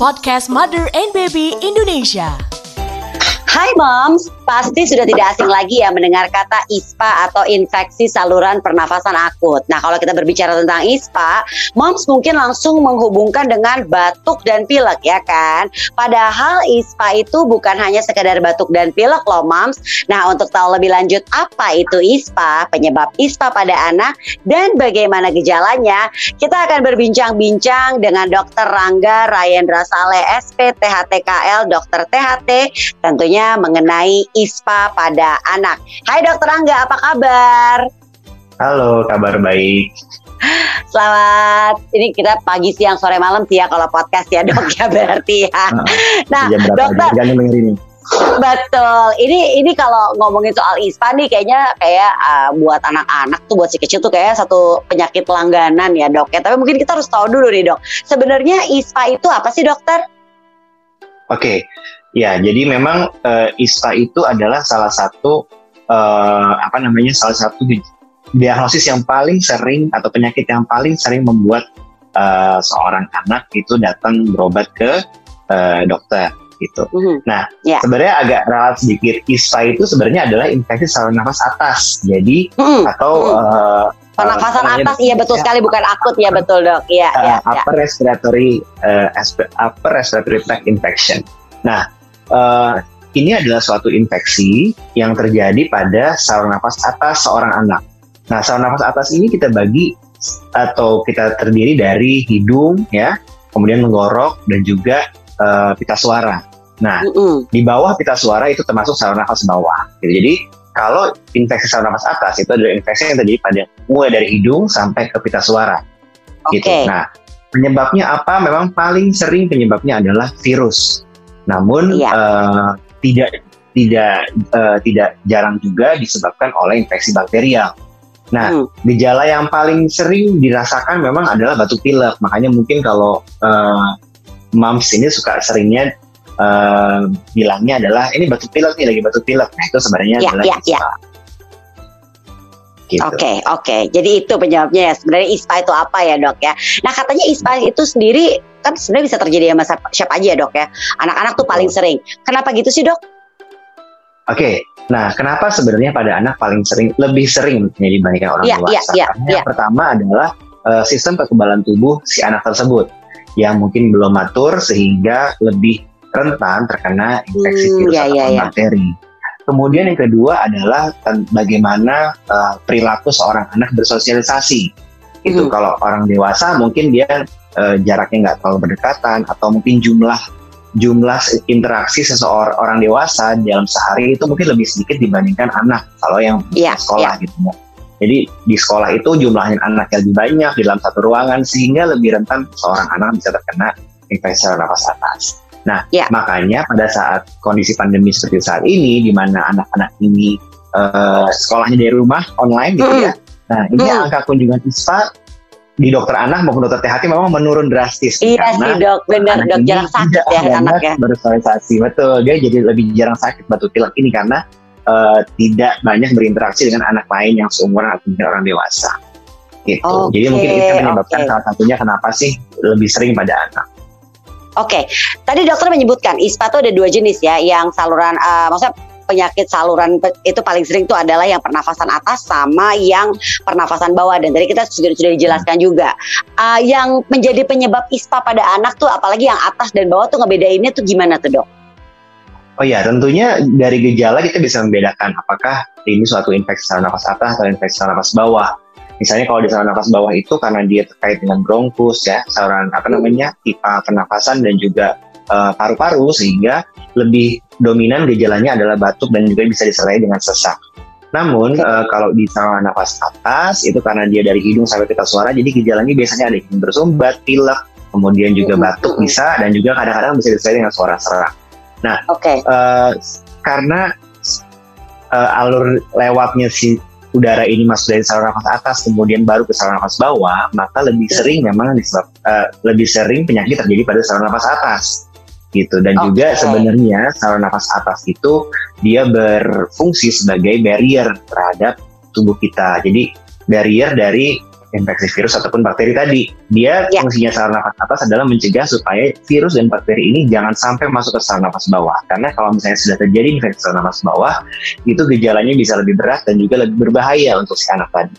podcast Mother and Baby Indonesia. Hai moms, pasti sudah tidak asing lagi ya mendengar kata ISPA atau infeksi saluran pernafasan akut. Nah, kalau kita berbicara tentang ISPA, moms mungkin langsung menghubungkan dengan batuk dan pilek ya kan? Padahal ISPA itu bukan hanya sekedar batuk dan pilek loh moms. Nah, untuk tahu lebih lanjut apa itu ISPA, penyebab ISPA pada anak dan bagaimana gejalanya, kita akan berbincang-bincang dengan Dr. Rangga Rayendra Saleh SP THTKL Dokter THT tentunya mengenai ISPA pada anak. Hai Dokter Angga, apa kabar? Halo, kabar baik. Selamat, ini kita pagi, siang, sore, malam sih ya kalau podcast ya dok ya berarti ya. Nah, dokter, ini. Betul. Ini ini kalau ngomongin soal ISPA nih kayaknya kayak uh, buat anak-anak tuh buat si kecil tuh kayak satu penyakit langganan ya dok ya. Tapi mungkin kita harus tahu dulu nih dok. Sebenarnya ISPA itu apa sih dokter? Oke, Ya, jadi memang uh, ISTA itu adalah salah satu uh, apa namanya salah satu diagnosis yang paling sering atau penyakit yang paling sering membuat uh, seorang anak itu datang berobat ke uh, dokter gitu. Mm-hmm. Nah, yeah. sebenarnya agak ralat sedikit. ISTA itu sebenarnya adalah infeksi saluran nafas atas. Jadi mm-hmm. atau uh, pernafasan uh, atas iya betul ya, sekali bukan akut ya betul dok iya uh, ya, upper ya. respiratory uh, upper respiratory tract infection nah uh, ini adalah suatu infeksi yang terjadi pada saluran nafas atas seorang anak. Nah, saluran nafas atas ini kita bagi atau kita terdiri dari hidung ya, kemudian menggorok dan juga uh, pita suara. Nah, mm -hmm. di bawah pita suara itu termasuk saluran nafas bawah. Gitu. Jadi kalau infeksi saluran nafas atas itu adalah infeksi yang terjadi pada mulai dari hidung sampai ke pita suara. Okay. Gitu. Nah, penyebabnya apa? Memang paling sering penyebabnya adalah virus. Namun ya. uh, tidak tidak uh, tidak jarang juga disebabkan oleh infeksi bakterial. Nah, hmm. gejala yang paling sering dirasakan memang adalah batuk pilek. Makanya mungkin kalau uh, moms ini suka seringnya uh, bilangnya adalah ini batuk pilek nih lagi batuk pilek. Nah, itu sebenarnya ya, adalah ya, ya. Gitu. Oke, okay, oke. Okay. Jadi itu penyebabnya ya. Sebenarnya ISPA itu apa ya, Dok ya? Nah, katanya ISPA itu sendiri kan sebenarnya bisa terjadi sama siapa aja ya, Dok ya. Anak-anak tuh paling sering. Kenapa gitu sih, Dok? Oke. Okay. Nah, kenapa sebenarnya pada anak paling sering lebih sering dibandingkan orang yeah, dewasa? Yeah, yeah, Karena yeah. yang pertama adalah uh, sistem kekebalan tubuh si anak tersebut yang mungkin belum matur sehingga lebih rentan terkena infeksi hmm, virus yeah, atau yeah, yeah. Kemudian yang kedua adalah bagaimana uh, perilaku seorang anak bersosialisasi. Itu hmm. kalau orang dewasa mungkin dia uh, jaraknya nggak terlalu berdekatan atau mungkin jumlah jumlah interaksi seseorang orang dewasa dalam sehari itu mungkin lebih sedikit dibandingkan anak kalau yang yeah, sekolah yeah. gitu. Jadi di sekolah itu jumlahnya anak yang lebih banyak di dalam satu ruangan sehingga lebih rentan seorang anak bisa terkena infeksi nafas atas. Nah, ya. makanya pada saat kondisi pandemi seperti saat ini, di mana anak-anak ini uh, sekolahnya dari rumah online gitu mm. ya. Nah, ini mm. angka kunjungan ISPA di dokter anak maupun dokter THT memang menurun drastis. Iya sih dok, benar dok jarang sakit ya anak ya. Bersosialisasi betul, dia jadi lebih jarang sakit batu pilek ini karena uh, tidak banyak berinteraksi dengan anak lain yang seumuran atau orang dewasa. Gitu. Okay, Jadi mungkin itu menyebabkan okay. salah satunya kenapa sih lebih sering pada anak. Oke, okay. tadi dokter menyebutkan ISPA itu ada dua jenis ya, yang saluran, uh, maksudnya penyakit saluran itu paling sering itu adalah yang pernafasan atas sama yang pernafasan bawah dan tadi kita sudah sudah dijelaskan juga uh, yang menjadi penyebab ISPA pada anak tuh apalagi yang atas dan bawah tuh ngebedainnya tuh gimana tuh dok? Oh ya, tentunya dari gejala kita bisa membedakan apakah ini suatu infeksi saluran nafas atas atau infeksi saluran nafas bawah. Misalnya kalau di saluran nafas bawah itu karena dia terkait dengan bronkus ya, saluran apa namanya pipa pernafasan dan juga uh, paru-paru sehingga lebih dominan gejalanya adalah batuk dan juga bisa disertai dengan sesak. Namun uh, kalau di saluran nafas atas itu karena dia dari hidung sampai pita suara, jadi gejalanya biasanya ada yang bersumbat, pilek, kemudian juga batuk bisa dan juga kadang-kadang bisa disertai dengan suara serak. Nah, okay. uh, karena uh, alur lewatnya si udara ini masuk dari saluran nafas atas kemudian baru ke saluran nafas bawah, maka lebih iya. sering memang disebab uh, lebih sering penyakit terjadi pada saluran nafas atas gitu dan okay. juga sebenarnya saluran nafas atas itu dia berfungsi sebagai barrier terhadap tubuh kita. Jadi barrier dari infeksi virus ataupun bakteri tadi. Dia ya. fungsinya saluran nafas atas adalah mencegah supaya virus dan bakteri ini jangan sampai masuk ke saluran nafas bawah. Karena kalau misalnya sudah terjadi infeksi saluran nafas bawah, itu gejalanya bisa lebih berat dan juga lebih berbahaya untuk si anak tadi.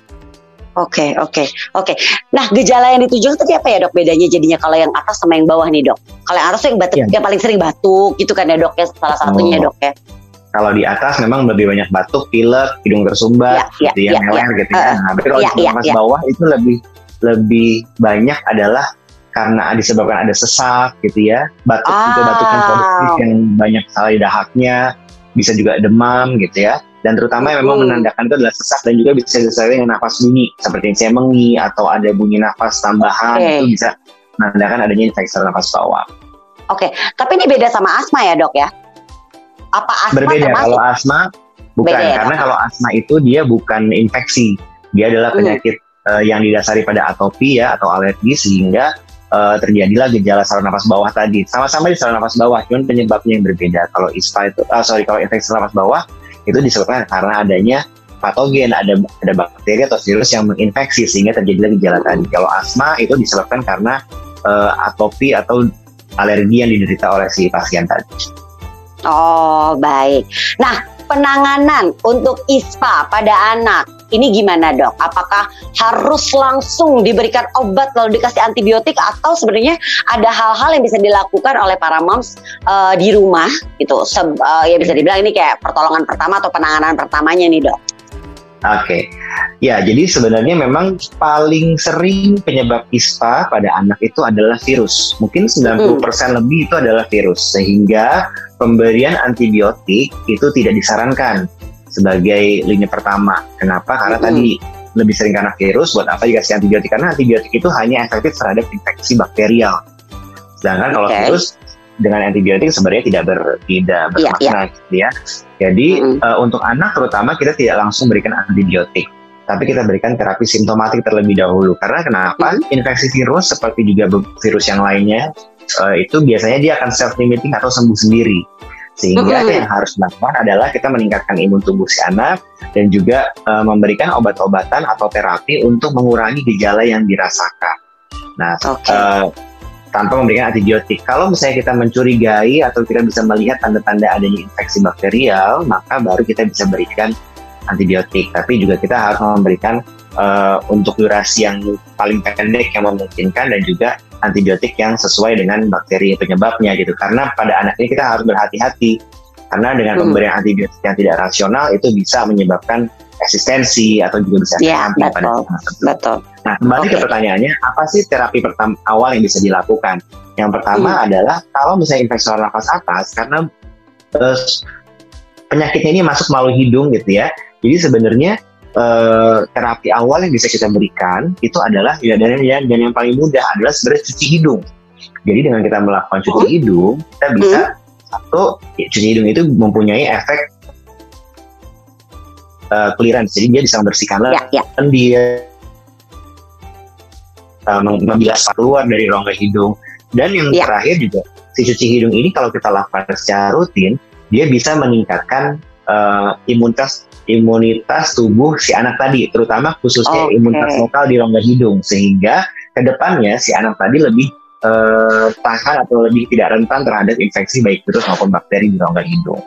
Oke, okay, oke, okay, oke. Okay. Nah, gejala yang dituju tadi apa ya dok? Bedanya jadinya kalau yang atas sama yang bawah nih dok? Kalau yang atas tuh yang batuk, ya. yang paling sering batuk gitu kan ya dok ya? Salah satunya oh. dok ya kalau di atas memang lebih banyak batuk, pilek, hidung tersumbat, ya, gitu ya, ya, meler ya. gitu ya. Uh, nah, tapi kalau ya, di ya, ya. bawah itu lebih lebih banyak adalah karena disebabkan ada sesak gitu ya, batuk oh. juga batuk yang produktif yang banyak sekali dahaknya, bisa juga demam gitu ya. Dan terutama yang memang menandakan itu adalah sesak dan juga bisa disertai dengan nafas bunyi seperti semengi atau ada bunyi nafas tambahan okay. itu bisa menandakan adanya infeksi nafas bawah. Oke, okay. tapi ini beda sama asma ya dok ya? Apa asma Berbeda termasuk? kalau asma bukan Beda ya, karena kalau asma itu dia bukan infeksi. Dia adalah hmm. penyakit hmm. uh, yang didasari pada atopi ya atau alergi sehingga uh, terjadilah gejala saluran nafas bawah tadi. Sama-sama di saluran nafas bawah, cuman penyebabnya yang berbeda. Kalau ISPA itu, uh, sorry kalau infeksi saluran nafas bawah itu disebabkan karena adanya patogen, ada ada bakteri atau virus yang menginfeksi sehingga terjadilah gejala tadi. Kalau asma itu disebabkan karena uh, atopi atau alergi yang diderita oleh si pasien tadi. Oh, baik. Nah, penanganan untuk ISPA pada anak ini gimana dok? Apakah harus langsung diberikan obat lalu dikasih antibiotik atau sebenarnya ada hal-hal yang bisa dilakukan oleh para moms uh, di rumah gitu? Uh, ya bisa dibilang ini kayak pertolongan pertama atau penanganan pertamanya nih dok. Oke, okay. ya jadi sebenarnya memang paling sering penyebab ISPA pada anak itu adalah virus. Mungkin 90% hmm. lebih itu adalah virus, sehingga pemberian antibiotik itu tidak disarankan sebagai lini pertama. Kenapa? Karena hmm. tadi lebih sering karena virus, buat apa dikasih antibiotik? Karena antibiotik itu hanya efektif terhadap infeksi bakterial. Sedangkan okay. kalau virus dengan antibiotik sebenarnya tidak ber, tidak iya, bermakna yeah, yeah. gitu ya. Jadi mm uh, untuk anak terutama kita tidak langsung berikan antibiotik, tapi kita berikan terapi simptomatik terlebih dahulu. Karena kenapa? Mm Infeksi virus seperti juga virus yang lainnya uh, itu biasanya dia akan self limiting atau sembuh sendiri. Sehingga mm yang harus dilakukan adalah kita meningkatkan imun tubuh si anak dan juga uh, memberikan obat-obatan atau terapi untuk mengurangi gejala yang dirasakan. Nah, okay. uh, tanpa memberikan antibiotik. Kalau misalnya kita mencurigai atau kita bisa melihat tanda-tanda adanya infeksi bakterial, maka baru kita bisa berikan antibiotik. Tapi juga kita harus memberikan uh, untuk durasi yang paling pendek yang memungkinkan dan juga antibiotik yang sesuai dengan bakteri penyebabnya gitu. Karena pada anak ini kita harus berhati-hati karena dengan hmm. pemberian antibiotik yang tidak rasional itu bisa menyebabkan resistensi atau juga bisa ya, betul, pada betul. Nah, kembali okay. ke pertanyaannya, apa sih terapi pertama awal yang bisa dilakukan? Yang pertama hmm. adalah kalau misalnya infeksi saluran nafas atas, karena uh, penyakitnya ini masuk melalui hidung gitu ya. Jadi sebenarnya uh, terapi awal yang bisa kita berikan itu adalah ya dan yang, dan yang paling mudah adalah sebenarnya cuci hidung. Jadi dengan kita melakukan cuci oh. hidung, kita bisa hmm. satu ya, cuci hidung itu mempunyai efek uh, clearance, jadi dia bisa membersihkan ya, ya. dia uh, membilas keluar dari rongga hidung. Dan yang ya. terakhir juga si cuci hidung ini kalau kita lakukan secara rutin, dia bisa meningkatkan uh, imunitas imunitas tubuh si anak tadi, terutama khususnya okay. imunitas lokal di rongga hidung, sehingga ke depannya si anak tadi lebih uh, tahan atau lebih tidak rentan terhadap infeksi baik virus maupun bakteri di rongga hidung.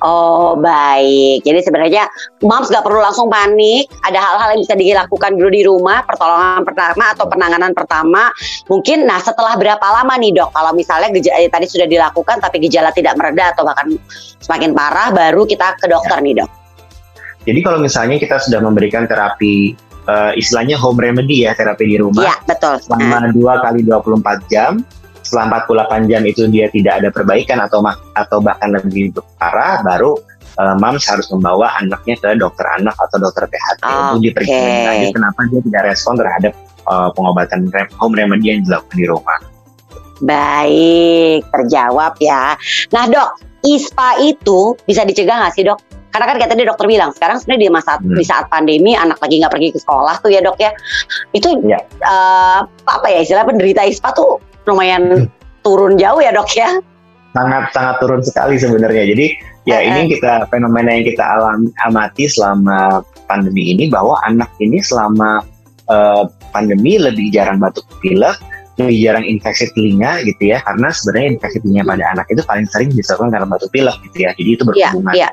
Oh baik, jadi sebenarnya moms gak perlu langsung panik. Ada hal-hal yang bisa dilakukan dulu di rumah, pertolongan pertama atau penanganan pertama. Mungkin, nah setelah berapa lama nih dok? Kalau misalnya gejala eh, tadi sudah dilakukan tapi gejala tidak mereda atau bahkan semakin parah, baru kita ke dokter ya. nih dok. Jadi kalau misalnya kita sudah memberikan terapi uh, istilahnya home remedy ya terapi di rumah. Iya betul. Selama dua kali 24 jam setelah 48 jam itu dia tidak ada perbaikan atau atau bahkan lebih parah baru uh, moms harus membawa anaknya ke dokter anak atau dokter PHT okay. untuk diperiksa kenapa dia tidak respon terhadap uh, pengobatan home remedy yang dilakukan di rumah. Baik, terjawab ya. Nah dok, ISPA itu bisa dicegah nggak sih dok? Karena kan kayak tadi dokter bilang, sekarang sebenarnya di masa hmm. di saat pandemi anak lagi nggak pergi ke sekolah tuh ya dok ya, itu ya. Uh, apa ya istilah penderita ISPA tuh lumayan hmm. turun jauh ya dok ya? Sangat sangat turun sekali sebenarnya. Jadi ya uh, ini kita fenomena yang kita alami amati selama pandemi ini bahwa anak ini selama uh, pandemi lebih jarang batuk pilek, lebih jarang infeksi telinga gitu ya, karena sebenarnya infeksi telinga pada anak itu paling sering disebabkan karena batuk pilek gitu ya. Jadi itu iya, berhubungan. Yeah, yeah.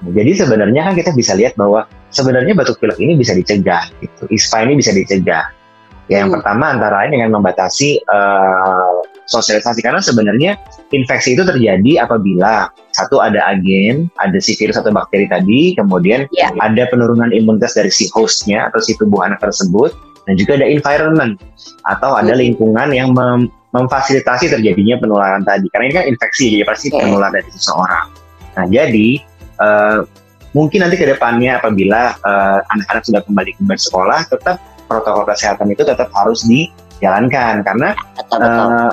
Jadi sebenarnya kan kita bisa lihat bahwa sebenarnya batuk pilek ini bisa dicegah gitu. ISPA ini bisa dicegah. Ya, yang hmm. pertama antara lain dengan membatasi uh, sosialisasi karena sebenarnya infeksi itu terjadi apabila satu ada agen, ada si virus atau bakteri tadi, kemudian yeah. ada penurunan imunitas dari si hostnya atau si tubuh anak tersebut, dan juga ada environment atau ada hmm. lingkungan yang mem memfasilitasi terjadinya penularan tadi. Karena ini kan infeksi, jadi pasti okay. penular dari seseorang. Nah, jadi uh, mungkin nanti ke depannya apabila eh, anak-anak uh, sudah kembali ke bersekolah, tetap protokol kesehatan itu tetap harus dijalankan karena betul, betul. Uh,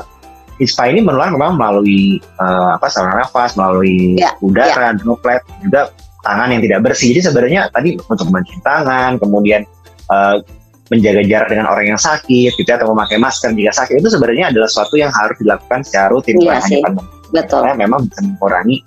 ISPA ini menular memang melalui uh, apa saluran nafas, melalui ya, udara, ya. droplet, juga tangan yang tidak bersih. Jadi sebenarnya tadi untuk mencuci tangan, kemudian uh, menjaga jarak dengan orang yang sakit, gitu ya, atau memakai masker jika sakit itu sebenarnya adalah sesuatu yang harus dilakukan secara rutin. Iya sih, betul. Karena memang bisa mengurangi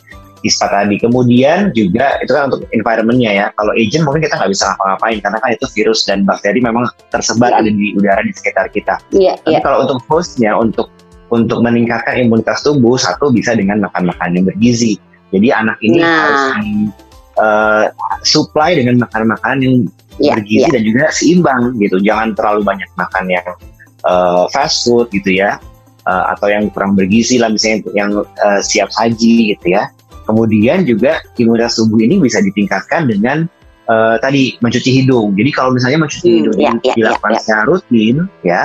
ISPA tadi. Kemudian juga itu kan untuk environmentnya ya. Kalau agent mungkin kita nggak bisa ngapa-ngapain karena kan itu virus dan bakteri memang tersebar yeah. ada di udara di sekitar kita. Yeah, Tapi yeah. kalau untuk hostnya, untuk untuk meningkatkan imunitas tubuh satu bisa dengan makan makanan yang bergizi. Jadi anak ini nah. harus di, uh, supply dengan makan-makanan yang yeah, bergizi yeah. dan juga seimbang gitu. Jangan terlalu banyak makan yang uh, fast food gitu ya. Uh, atau yang kurang bergizi lah misalnya yang uh, siap saji gitu ya. Kemudian juga imunitas tubuh ini bisa ditingkatkan dengan uh, tadi mencuci hidung. Jadi kalau misalnya mencuci hmm, hidung yeah, yeah, dilakukan yeah, yeah. secara rutin ya,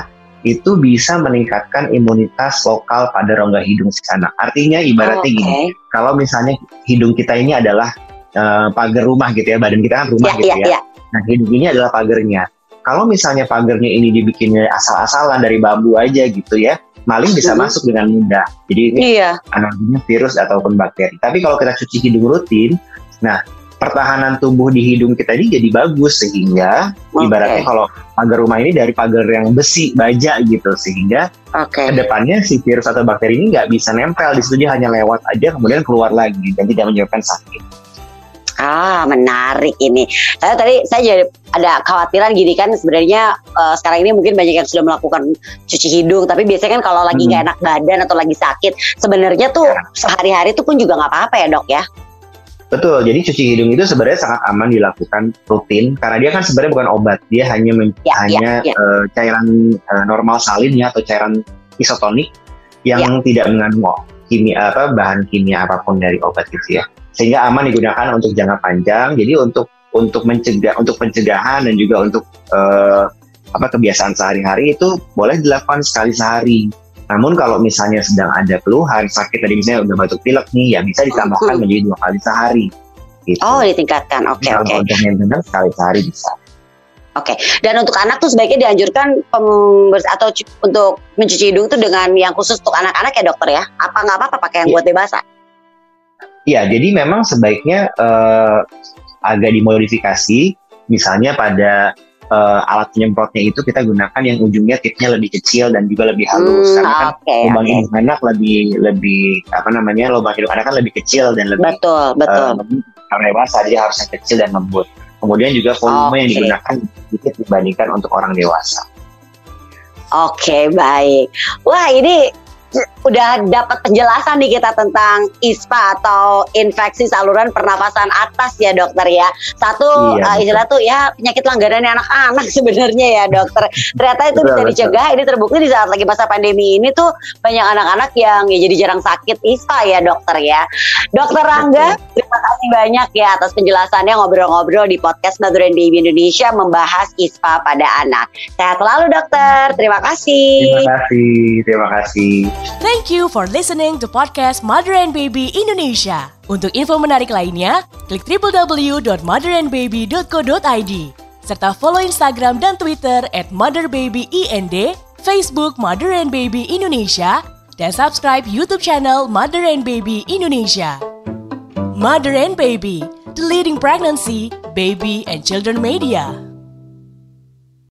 itu bisa meningkatkan imunitas lokal pada rongga hidung si anak. Artinya ibaratnya oh, okay. gini, kalau misalnya hidung kita ini adalah uh, pagar rumah gitu ya, badan kita kan rumah yeah, gitu yeah, ya. Yeah. Nah hidung ini adalah pagarnya. Kalau misalnya pagarnya ini dibikinnya asal-asalan dari bambu aja gitu ya, maling bisa hmm. masuk dengan mudah. Jadi ini yeah. analoginya virus ataupun bakteri. Tapi kalau kita cuci hidung rutin, nah pertahanan tubuh di hidung kita ini jadi bagus sehingga okay. ibaratnya kalau pagar rumah ini dari pagar yang besi baja gitu sehingga okay. ke depannya si virus atau bakteri ini nggak bisa nempel di situ dia hanya lewat aja kemudian keluar lagi dan tidak menyebabkan sakit. Ah, menarik ini. Saya tadi saya jadi ada khawatiran gini kan sebenarnya uh, sekarang ini mungkin banyak yang sudah melakukan cuci hidung, tapi biasanya kan kalau lagi nggak hmm. enak badan atau lagi sakit, sebenarnya tuh ya. sehari-hari tuh pun juga nggak apa-apa ya dok ya? Betul, jadi cuci hidung itu sebenarnya sangat aman dilakukan rutin karena dia kan sebenarnya bukan obat, dia hanya men ya, hanya ya, ya. Uh, cairan uh, normal salin ya atau cairan isotonik yang ya. tidak mengandung kimia apa bahan kimia apa pun dari obat gitu ya. Sehingga aman digunakan untuk jangka panjang. Jadi untuk untuk mencegah untuk pencegahan dan juga untuk uh, apa kebiasaan sehari-hari itu boleh dilakukan sekali sehari namun kalau misalnya sedang ada keluhan sakit tadi misalnya udah batuk pilek nih ya bisa ditambahkan hmm. menjadi dua kali sehari. Gitu. Oh ditingkatkan, oke okay, oke. Okay. Untuk maintenance sekali sehari bisa. Oke, okay. dan untuk anak tuh sebaiknya dianjurkan pembers atau untuk mencuci hidung tuh dengan yang khusus untuk anak-anak ya dokter ya? Apa nggak apa-apa pakai yang yeah. buat dewasa? Iya, jadi memang sebaiknya uh, agak dimodifikasi, misalnya pada uh, alat penyemprotnya itu kita gunakan yang ujungnya tipnya lebih kecil dan juga lebih halus. Hmm, karena kan okay, lubang okay. hidung anak lebih lebih apa namanya lubang hidung anak kan lebih kecil dan lebih betul betul. uh, dewasa jadi harusnya kecil dan lembut. Kemudian juga volume okay. yang digunakan sedikit dibandingkan untuk orang dewasa. Oke okay, baik. Wah ini udah dapat penjelasan nih kita tentang ISPA atau infeksi saluran pernafasan atas ya dokter ya. Satu iya, uh, istilah tuh ya penyakit langganan anak-anak sebenarnya ya dokter. Ternyata itu betul, bisa dicegah. Ini terbukti di saat lagi masa pandemi ini tuh banyak anak-anak yang ya jadi jarang sakit ISPA ya dokter ya. Dokter Rangga, terima kasih banyak ya atas penjelasannya ngobrol-ngobrol di podcast Mother and Baby Indonesia membahas ISPA pada anak. Sehat selalu dokter. Terima kasih. Terima kasih. Terima kasih. Thank you for listening to podcast Mother and Baby Indonesia. Untuk info menarik lainnya, klik www.motherandbaby.co.id serta follow Instagram dan Twitter at motherbabyInd, Facebook Mother and Baby Indonesia, dan subscribe YouTube channel Mother and Baby Indonesia. Mother and Baby, the leading pregnancy, baby, and children media.